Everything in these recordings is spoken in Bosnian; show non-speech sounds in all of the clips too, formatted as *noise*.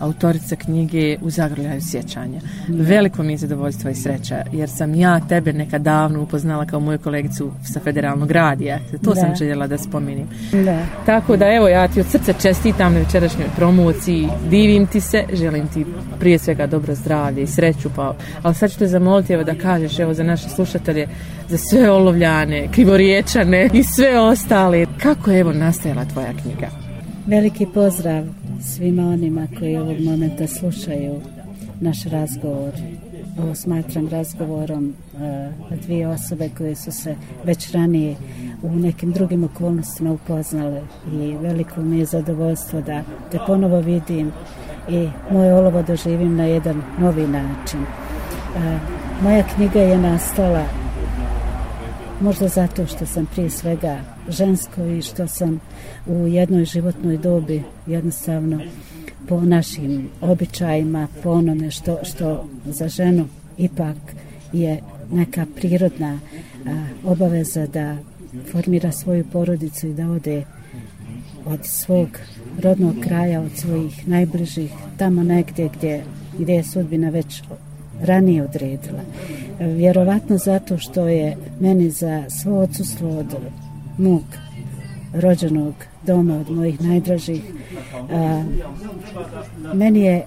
autorica knjige U zagrljaju sjećanja. Veliko mi je zadovoljstvo i sreća, jer sam ja tebe neka davno upoznala kao moju kolegicu sa federalnog radija. To da. sam željela da spomenim. Da. Tako da evo ja ti od srca čestitam na večerašnjoj promociji, divim ti se, želim ti prije svega dobro zdravlje i sreću, pa, ali sad ću te zamoliti evo da kažeš evo za naše slušatelje, za sve olovljane, krivoriječane i sve ostale. Kako je evo nastajala tvoja knjiga? Veliki pozdrav svima onima koji ovog momenta slušaju naš razgovor. Ovo smatram razgovorom uh, dvije osobe koje su se već ranije u nekim drugim okolnostima upoznale i veliko mi je zadovoljstvo da te ponovo vidim i moje olovo doživim na jedan novi način. Uh, moja knjiga je nastala možda zato što sam prije svega žensko i što sam u jednoj životnoj dobi jednostavno po našim običajima, po onome što, što za ženu ipak je neka prirodna a, obaveza da formira svoju porodicu i da ode od svog rodnog kraja, od svojih najbližih, tamo negdje gdje, gdje je sudbina već ranije odredila. Vjerovatno zato što je meni za svo odsustvo od mog rođenog doma, od mojih najdražih, a, meni je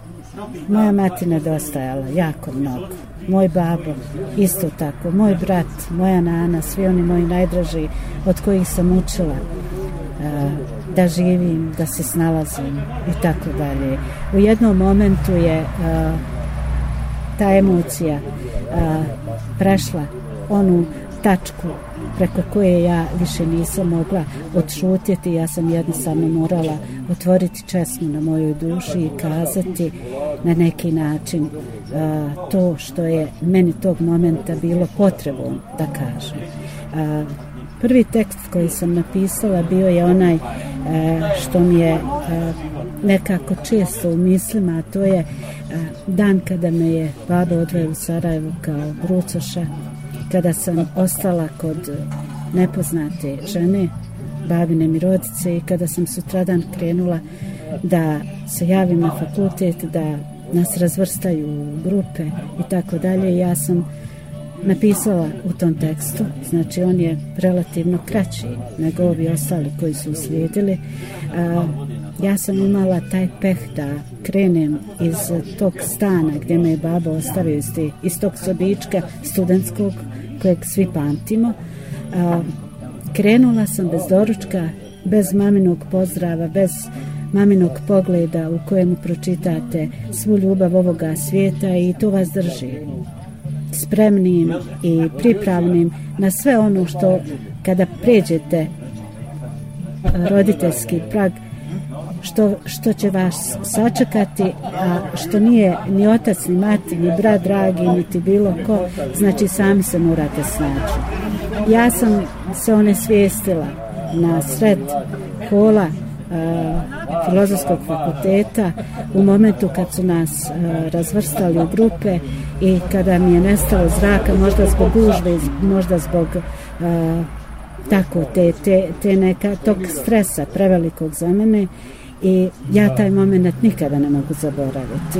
moja mati nedostajala jako mnogo. Moj babo isto tako, moj brat, moja nana, svi oni moji najdraži od kojih sam učila a, da živim, da se snalazim i tako dalje. U jednom momentu je a, ta emocija a, prešla onu tačku preko koje ja više nisam mogla odšutjeti, ja sam jednostavno morala otvoriti česmu na mojoj duši i kazati na neki način a, to što je meni tog momenta bilo potrebom da kažem. A, prvi tekst koji sam napisala bio je onaj a, što mi je a, nekako često u mislima, a to je dan kada me je baba odveo u Sarajevo kao brucoša, kada sam ostala kod e, nepoznate žene, babine mi rodice i kada sam sutradan krenula da se javim na fakultet, da nas razvrstaju u grupe i tako dalje, ja sam napisala u tom tekstu, znači on je relativno kraći nego ovi ostali koji su uslijedili, a, ja sam imala taj peh da krenem iz tog stana gdje me je baba ostavio iz, te, iz tog sobička studentskog kojeg svi pamtimo. A, krenula sam bez doručka, bez maminog pozdrava, bez maminog pogleda u kojemu pročitate svu ljubav ovoga svijeta i to vas drži spremnim i pripravnim na sve ono što kada pređete roditeljski prag što, što će vas sačekati, a što nije ni otac, ni mati, ni brat dragi, niti bilo ko, znači sami se morate snaći. Ja sam se one svijestila na sred kola a, e, filozofskog fakulteta u momentu kad su nas a, razvrstali u grupe i kada mi je nestalo zraka, možda zbog gužbe, možda zbog a, tako te, te, te neka tog stresa prevelikog za mene i ja taj moment nikada ne mogu zaboraviti.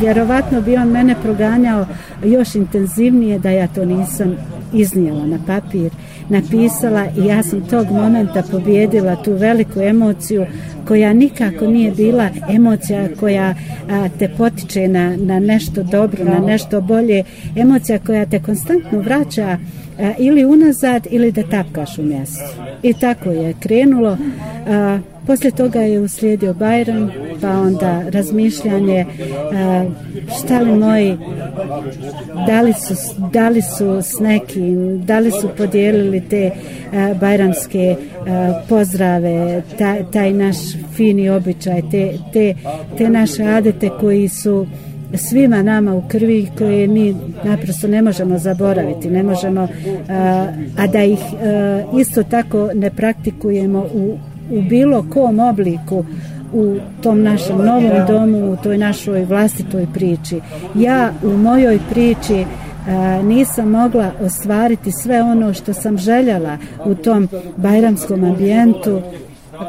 Vjerovatno bi on mene proganjao još intenzivnije da ja to nisam iznijela na papir, napisala i ja sam tog momenta pobjedila tu veliku emociju koja nikako nije bila emocija koja a, te potiče na, na nešto dobro, na nešto bolje, emocija koja te konstantno vraća a, ili unazad ili da tapkaš u mjestu. I tako je krenulo. A, Poslije toga je uslijedio Bajron, pa onda razmišljanje e, šta li moji, da li su, da li su s nekim, da li su podijelili te e, bajramske e, pozdrave, taj, taj naš fini običaj, te, te, te naše adete koji su svima nama u krvi koje mi naprosto ne možemo zaboraviti, ne možemo, a da ih isto tako ne praktikujemo u u bilo kom obliku u tom našem novom domu, u toj našoj vlastitoj priči. Ja u mojoj priči a, nisam mogla ostvariti sve ono što sam željela u tom bajramskom ambijentu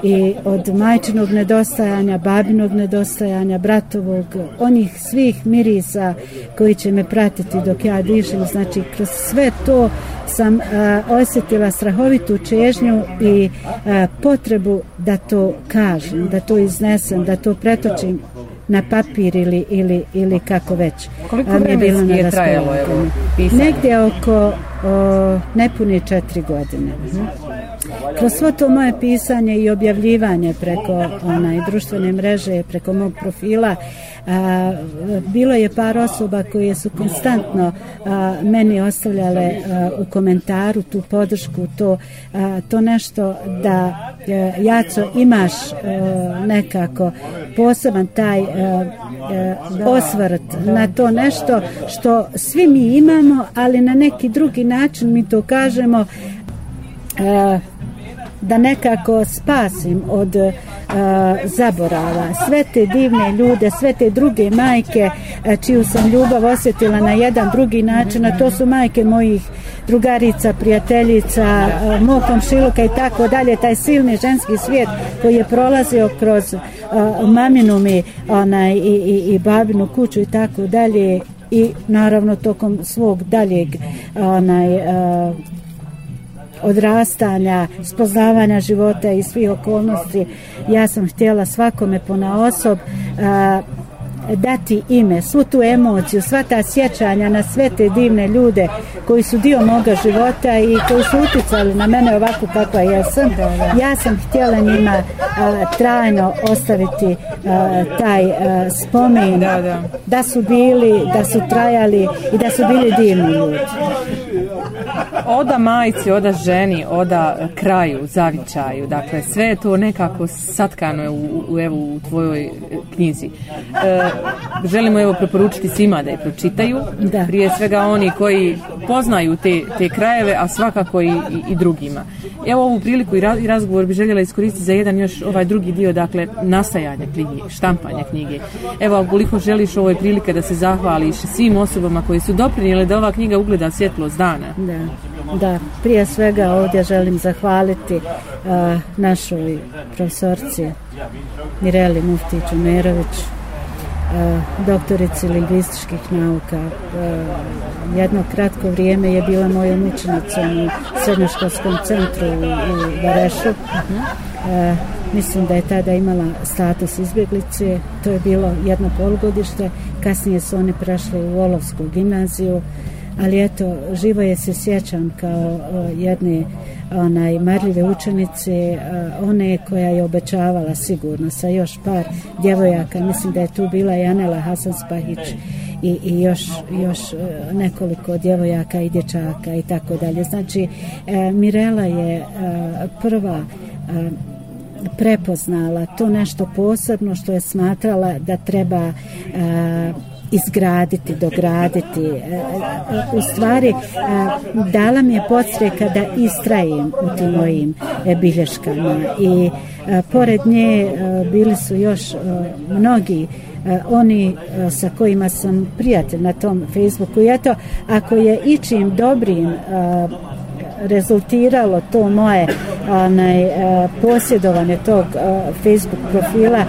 i od majčinog nedostajanja, babinog nedostajanja, bratovog, onih svih mirisa koji će me pratiti dok ja dišem, znači kroz sve to sam a, osjetila strahovitu čežnju i a, potrebu da to kažem, da to iznesem, da to pretočim na papir ili, ili, ili kako već. Koliko vremenski je trajalo evo, pisanje? Negdje oko o, nepune četiri godine. Mhm. Kroz svo to moje pisanje i objavljivanje preko onaj društvene mreže, preko mog profila, a, bilo je par osoba koje su konstantno a, meni ostavljale a, u komentaru tu podršku, to, a, to nešto da a, Jaco imaš a, nekako poseban taj a, a, osvrt na to nešto što svi mi imamo, ali na neki drugi način mi to kažemo Eh, da nekako spasim od uh, zaborava. Sve te divne ljude, sve te druge majke eh, čiju sam ljubav osjetila na jedan drugi način, a to su majke mojih drugarica, prijateljica, uh, mog komšiluka i tako dalje, taj silni ženski svijet koji je prolazio kroz uh, maminu mi onaj, i, i, i babinu kuću i tako dalje i naravno tokom svog daljeg onaj, uh, odrastanja, spoznavanja života i svih okolnosti, ja sam htjela svakome pona osob a, dati ime, svu tu emociju, sva ta sjećanja na sve te divne ljude koji su dio moga života i koji su uticali na mene ovako kakva jesam. Ja sam htjela njima a, trajno ostaviti a, taj a, spomen da, da. da su bili, da su trajali i da su bili divni ljudi oda majici, oda ženi, oda kraju, zavičaju. Dakle, sve je to nekako satkano u, u, evo, u tvojoj e, knjizi. E, želimo evo preporučiti svima da je pročitaju. Da. Prije svega oni koji poznaju te, te krajeve, a svakako i, i, i drugima. Evo ovu priliku i, raz, i razgovor bi željela iskoristiti za jedan još ovaj drugi dio, dakle, nastajanja knjige, štampanja knjige. Evo, ukoliko želiš ovoj prilike da se zahvališ svim osobama koji su doprinijeli da ova knjiga ugleda svjetlost dana. Da. Da, prije svega ovdje želim zahvaliti uh, našoj profesorci Mireli Muftić Umerović, uh, doktorici lingvističkih nauka. Uh, jedno kratko vrijeme je bila mojom učenicom u srednjoškolskom centru u, u Varešu. Uh, mislim da je tada imala status izbjeglice. To je bilo jedno polugodište. Kasnije su oni prešli u Volovsku gimnaziju. Ali eto, živo je se sjećam kao e, jedne onaj marljive učenice, e, one koja je obećavala sigurno sa još par djevojaka, mislim da je tu bila i Anela Hasan Spahić i, i još, još e, nekoliko djevojaka i dječaka i tako dalje. Znači, Mirela je prva prepoznala to nešto posebno što je smatrala da treba izgraditi, dograditi. E, e, u stvari, e, dala mi je podstreka da istrajem u tim mojim bilješkama i pored nje bili su još mnogi oni sa kojima sam prijatelj na tom Facebooku i eto, ako je ičim dobrim rezultiralo to moje onaj, e, posjedovanje tog e, Facebook profila e,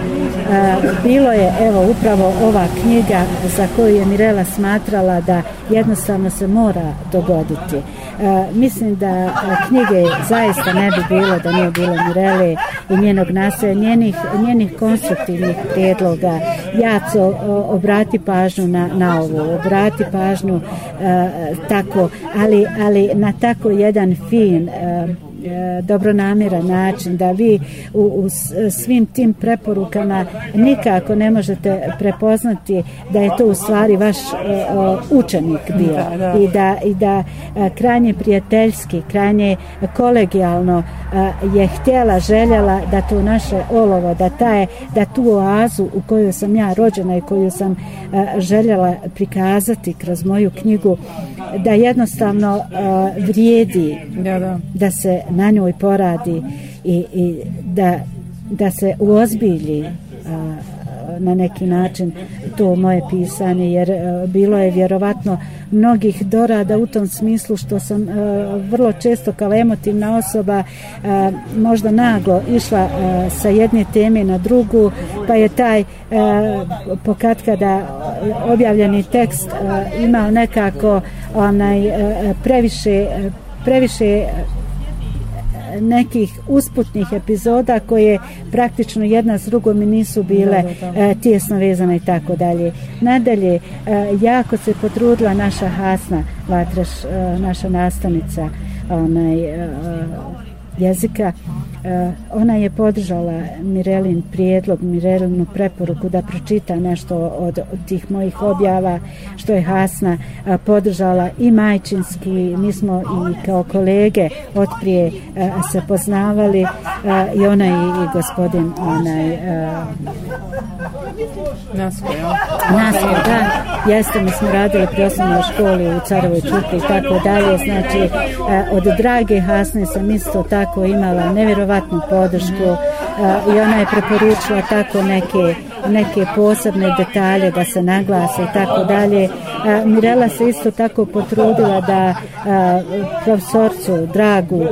bilo je evo upravo ova knjiga za koju je Mirela smatrala da jednostavno se mora dogoditi. Mislim da knjige zaista ne bi bilo da nije bilo Mirele i njenog nasaja, njenih, njenih konstruktivnih prijedloga. Jaco, obrati pažnju na, na ovo, obrati pažnju tako, ali, ali na tako jedan fin E, dobronamiran način da vi u, u svim tim preporukama nikako ne možete prepoznati da je to u stvari vaš uh, učenik bio da, da. i da i da uh, krajnje prijateljski krajnje kolegijalno je htjela željela da to naše olovo da taj da tu oazu u kojoj sam ja rođena i koju sam željela prikazati kroz moju knjigu da jednostavno vrijedi da, da. da se na njoj poradi i, i da, da se uozbilji a, na neki način to moje pisanje jer e, bilo je vjerovatno mnogih dorada u tom smislu što sam e, vrlo često kao emotivna osoba e, možda naglo išla sa jedne teme na drugu pa je taj pokatka da objavljeni tekst imao nekako onaj previše previše nekih usputnih epizoda koje praktično jedna s drugom mi nisu bile da, da, da. tjesno vezane i tako dalje. Nadalje, jako se potrudila naša Hasna Vatraš, naša nastavnica onaj, jezika ona je podržala Mirelin prijedlog, Mirelinu preporuku da pročita nešto od, od tih mojih objava, što je Hasna uh, podržala i majčinski, mi smo i kao kolege otprije uh, se poznavali i ona i, i gospodin onaj Nasko, ja. Nasko, da, jeste, mi smo radili pri osnovnoj školi u Carovoj Čupi i tako dalje, znači od drage Hasne sam isto tako imala nevjerovatno neverovatnu podršku e, i ona je preporučila tako neke neke posebne detalje da se naglase i tako dalje. E, Mirela se isto tako potrudila da e, profesorcu Dragu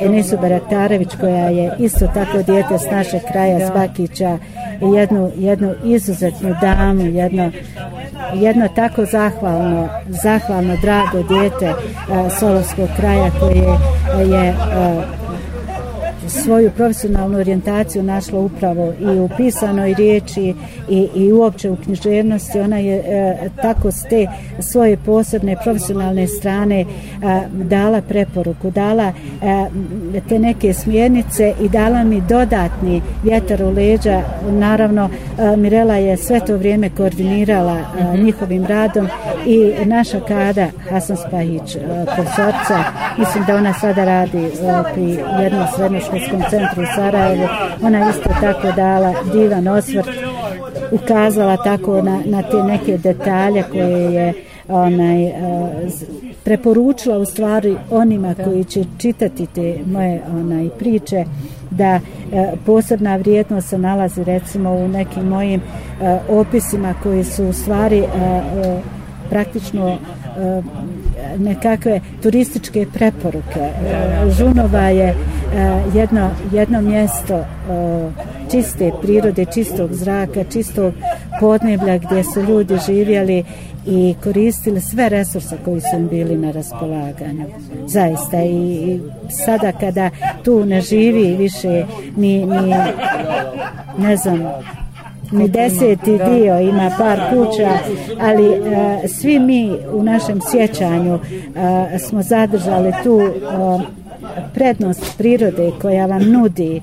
Enisu Baratarević koja je isto tako dijete s našeg kraja Sbakića jednu, jednu izuzetnu damu jedno, jedno tako zahvalno zahvalno drago dijete Solovskog kraja koje je svoju profesionalnu orijentaciju našla upravo i u pisanoj riječi i, i uopće u književnosti. Ona je e, tako s te svoje posebne profesionalne strane e, dala preporuku, dala e, te neke smjernice i dala mi dodatni vjetar u leđa. Naravno, e, Mirela je sve to vrijeme koordinirala e, njihovim radom i naša kada, Hasan Spahić, e, profesorca, mislim da ona sada radi e, pri jednom srednjoškolskom Medicinskom centru u Sarajevu. Ona isto tako dala divan osvrt, ukazala tako na, na te neke detalje koje je onaj uh, preporučila u stvari onima koji će čitati te moje onaj priče da e, posebna vrijednost se nalazi recimo u nekim mojim e, opisima koji su u stvari e, e, praktično e, nekakve turističke preporuke. E, Žunova je jedno, jedno mjesto čiste prirode, čistog zraka, čistog podneblja gdje su ljudi živjeli i koristili sve resurse koji su im bili na raspolaganju. Zaista i sada kada tu ne živi više ni, ni ne znam ni deseti dio ima par kuća ali uh, svi mi u našem sjećanju uh, smo zadržali tu uh, prednost prirode koja vam nudi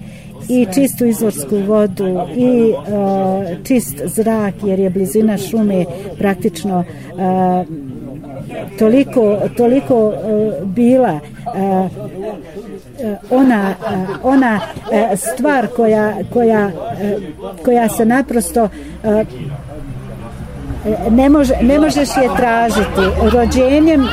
i čistu izvorsku vodu i uh, čist zrak jer je blizina šume praktično uh, toliko toliko uh, bila uh, ona ona stvar koja koja koja se naprosto ne može ne možeš je tražiti. Rođenjem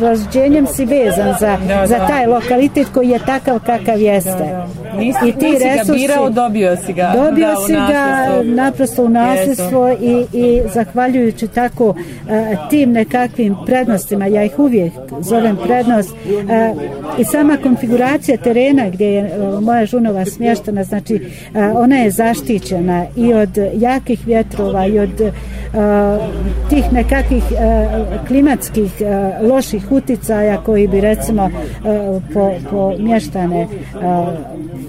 rođenjem si vezan za, da, za taj lokalitet koji je takav kakav jeste. Da, da. Nisi, I ti nisi resursi, ga birao, dobio si ga. Dobio da, si ga naprosto u nasljedstvo i, i zahvaljujući tako uh, tim nekakvim prednostima, ja ih uvijek zovem prednost, uh, i sama konfiguracija terena gdje je uh, moja žunova smještena, znači uh, ona je zaštićena i od jakih vjetrova i od uh, tih nekakvih uh, klimatskih uh, loših nekih uticaja koji bi recimo e, po, po mještane e,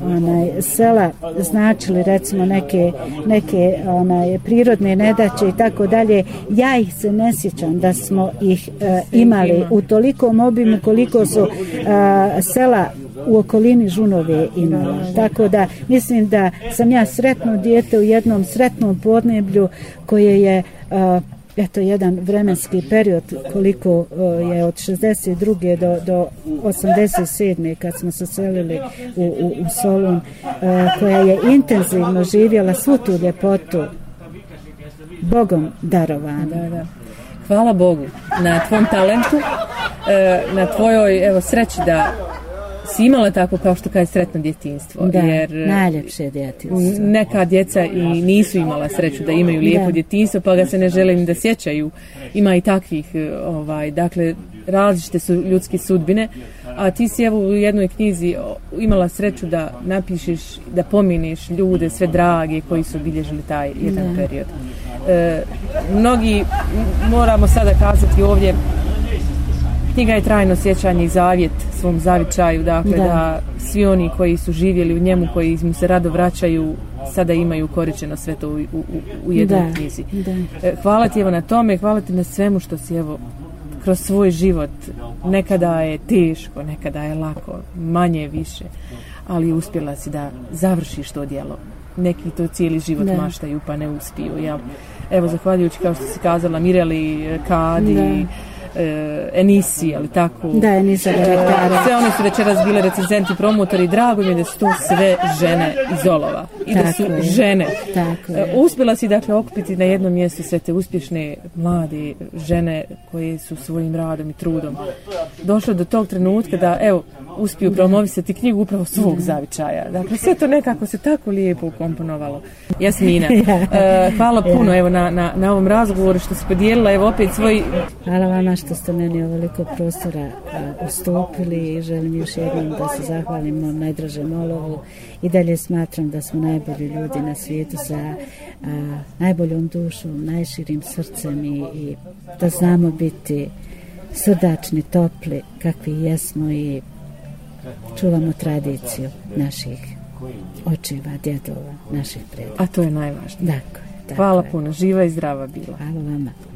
onaj, sela značili recimo neke, neke onaj, prirodne nedaće i tako dalje. Ja ih se ne sjećam da smo ih e, imali u tolikom obimu koliko su sela u okolini Žunove imala. Tako da mislim da sam ja sretno dijete u jednom sretnom podneblju koje je uh, eto jedan vremenski period koliko e, je od 62. do, do 87. kad smo se selili u, u, u Solun e, koja je intenzivno živjela svu tu ljepotu Bogom darovana. Da, da. Hvala Bogu na tvom talentu, e, na tvojoj evo, sreći da si imala tako kao što kaže sretno djetinstvo. Da, jer, najljepše djetinstvo. Neka djeca i nisu imala sreću da imaju lijepo da. djetinstvo, pa ga se ne žele ni da sjećaju. Ima i takvih, ovaj, dakle, različite su ljudske sudbine, a ti si evo u jednoj knjizi imala sreću da napišeš, da pominiš ljude, sve drage koji su obilježili taj jedan da. period. E, mnogi, moramo sada kazati ovdje, knjiga je trajno sjećanje i zavjet svom zavičaju, dakle da. da svi oni koji su živjeli u njemu, koji mu se rado vraćaju, sada imaju koričeno sve to u, u, u jednoj da. knjizi. Da. E, hvala ti evo na tome, hvala ti na svemu što si evo kroz svoj život. Nekada je teško, nekada je lako, manje više, ali uspjela si da završiš to djelo. Neki to cijeli život ne. maštaju pa ne uspiju. Ja, evo, zahvaljujući kao što si kazala, Mireli, Kadi, ne e, Enisi, ali tako. Da, Enisa e, Sve one su večeras bile recenzenti, promotori, drago mi je da su to sve žene iz Olova. I tako da su je. žene. Tako e, uspjela si dakle okupiti na jednom mjestu sve te uspješne mlade žene koje su svojim radom i trudom došle do tog trenutka da, evo, uspiju promovisati knjigu upravo svog zavičaja. Dakle, sve to nekako se tako lijepo ukomponovalo. Jasmina, ja. *laughs* uh, hvala puno ja. evo na, na, na ovom razgovoru što se podijelila, evo opet svoj... Hvala vama što ste meni ovoliko prostora ustupili i želim još jednom da se zahvalim mom najdražem olovu i dalje smatram da smo najbolji ljudi na svijetu sa uh, najboljom dušom, najširim srcem i, i da znamo biti srdačni, topli, kakvi jesmo i čuvamo tradiciju naših očiva, djedova, naših predaka. A to je najvažnije. Dakle, dakle. Hvala puno, živa i zdrava bila. Hvala vama.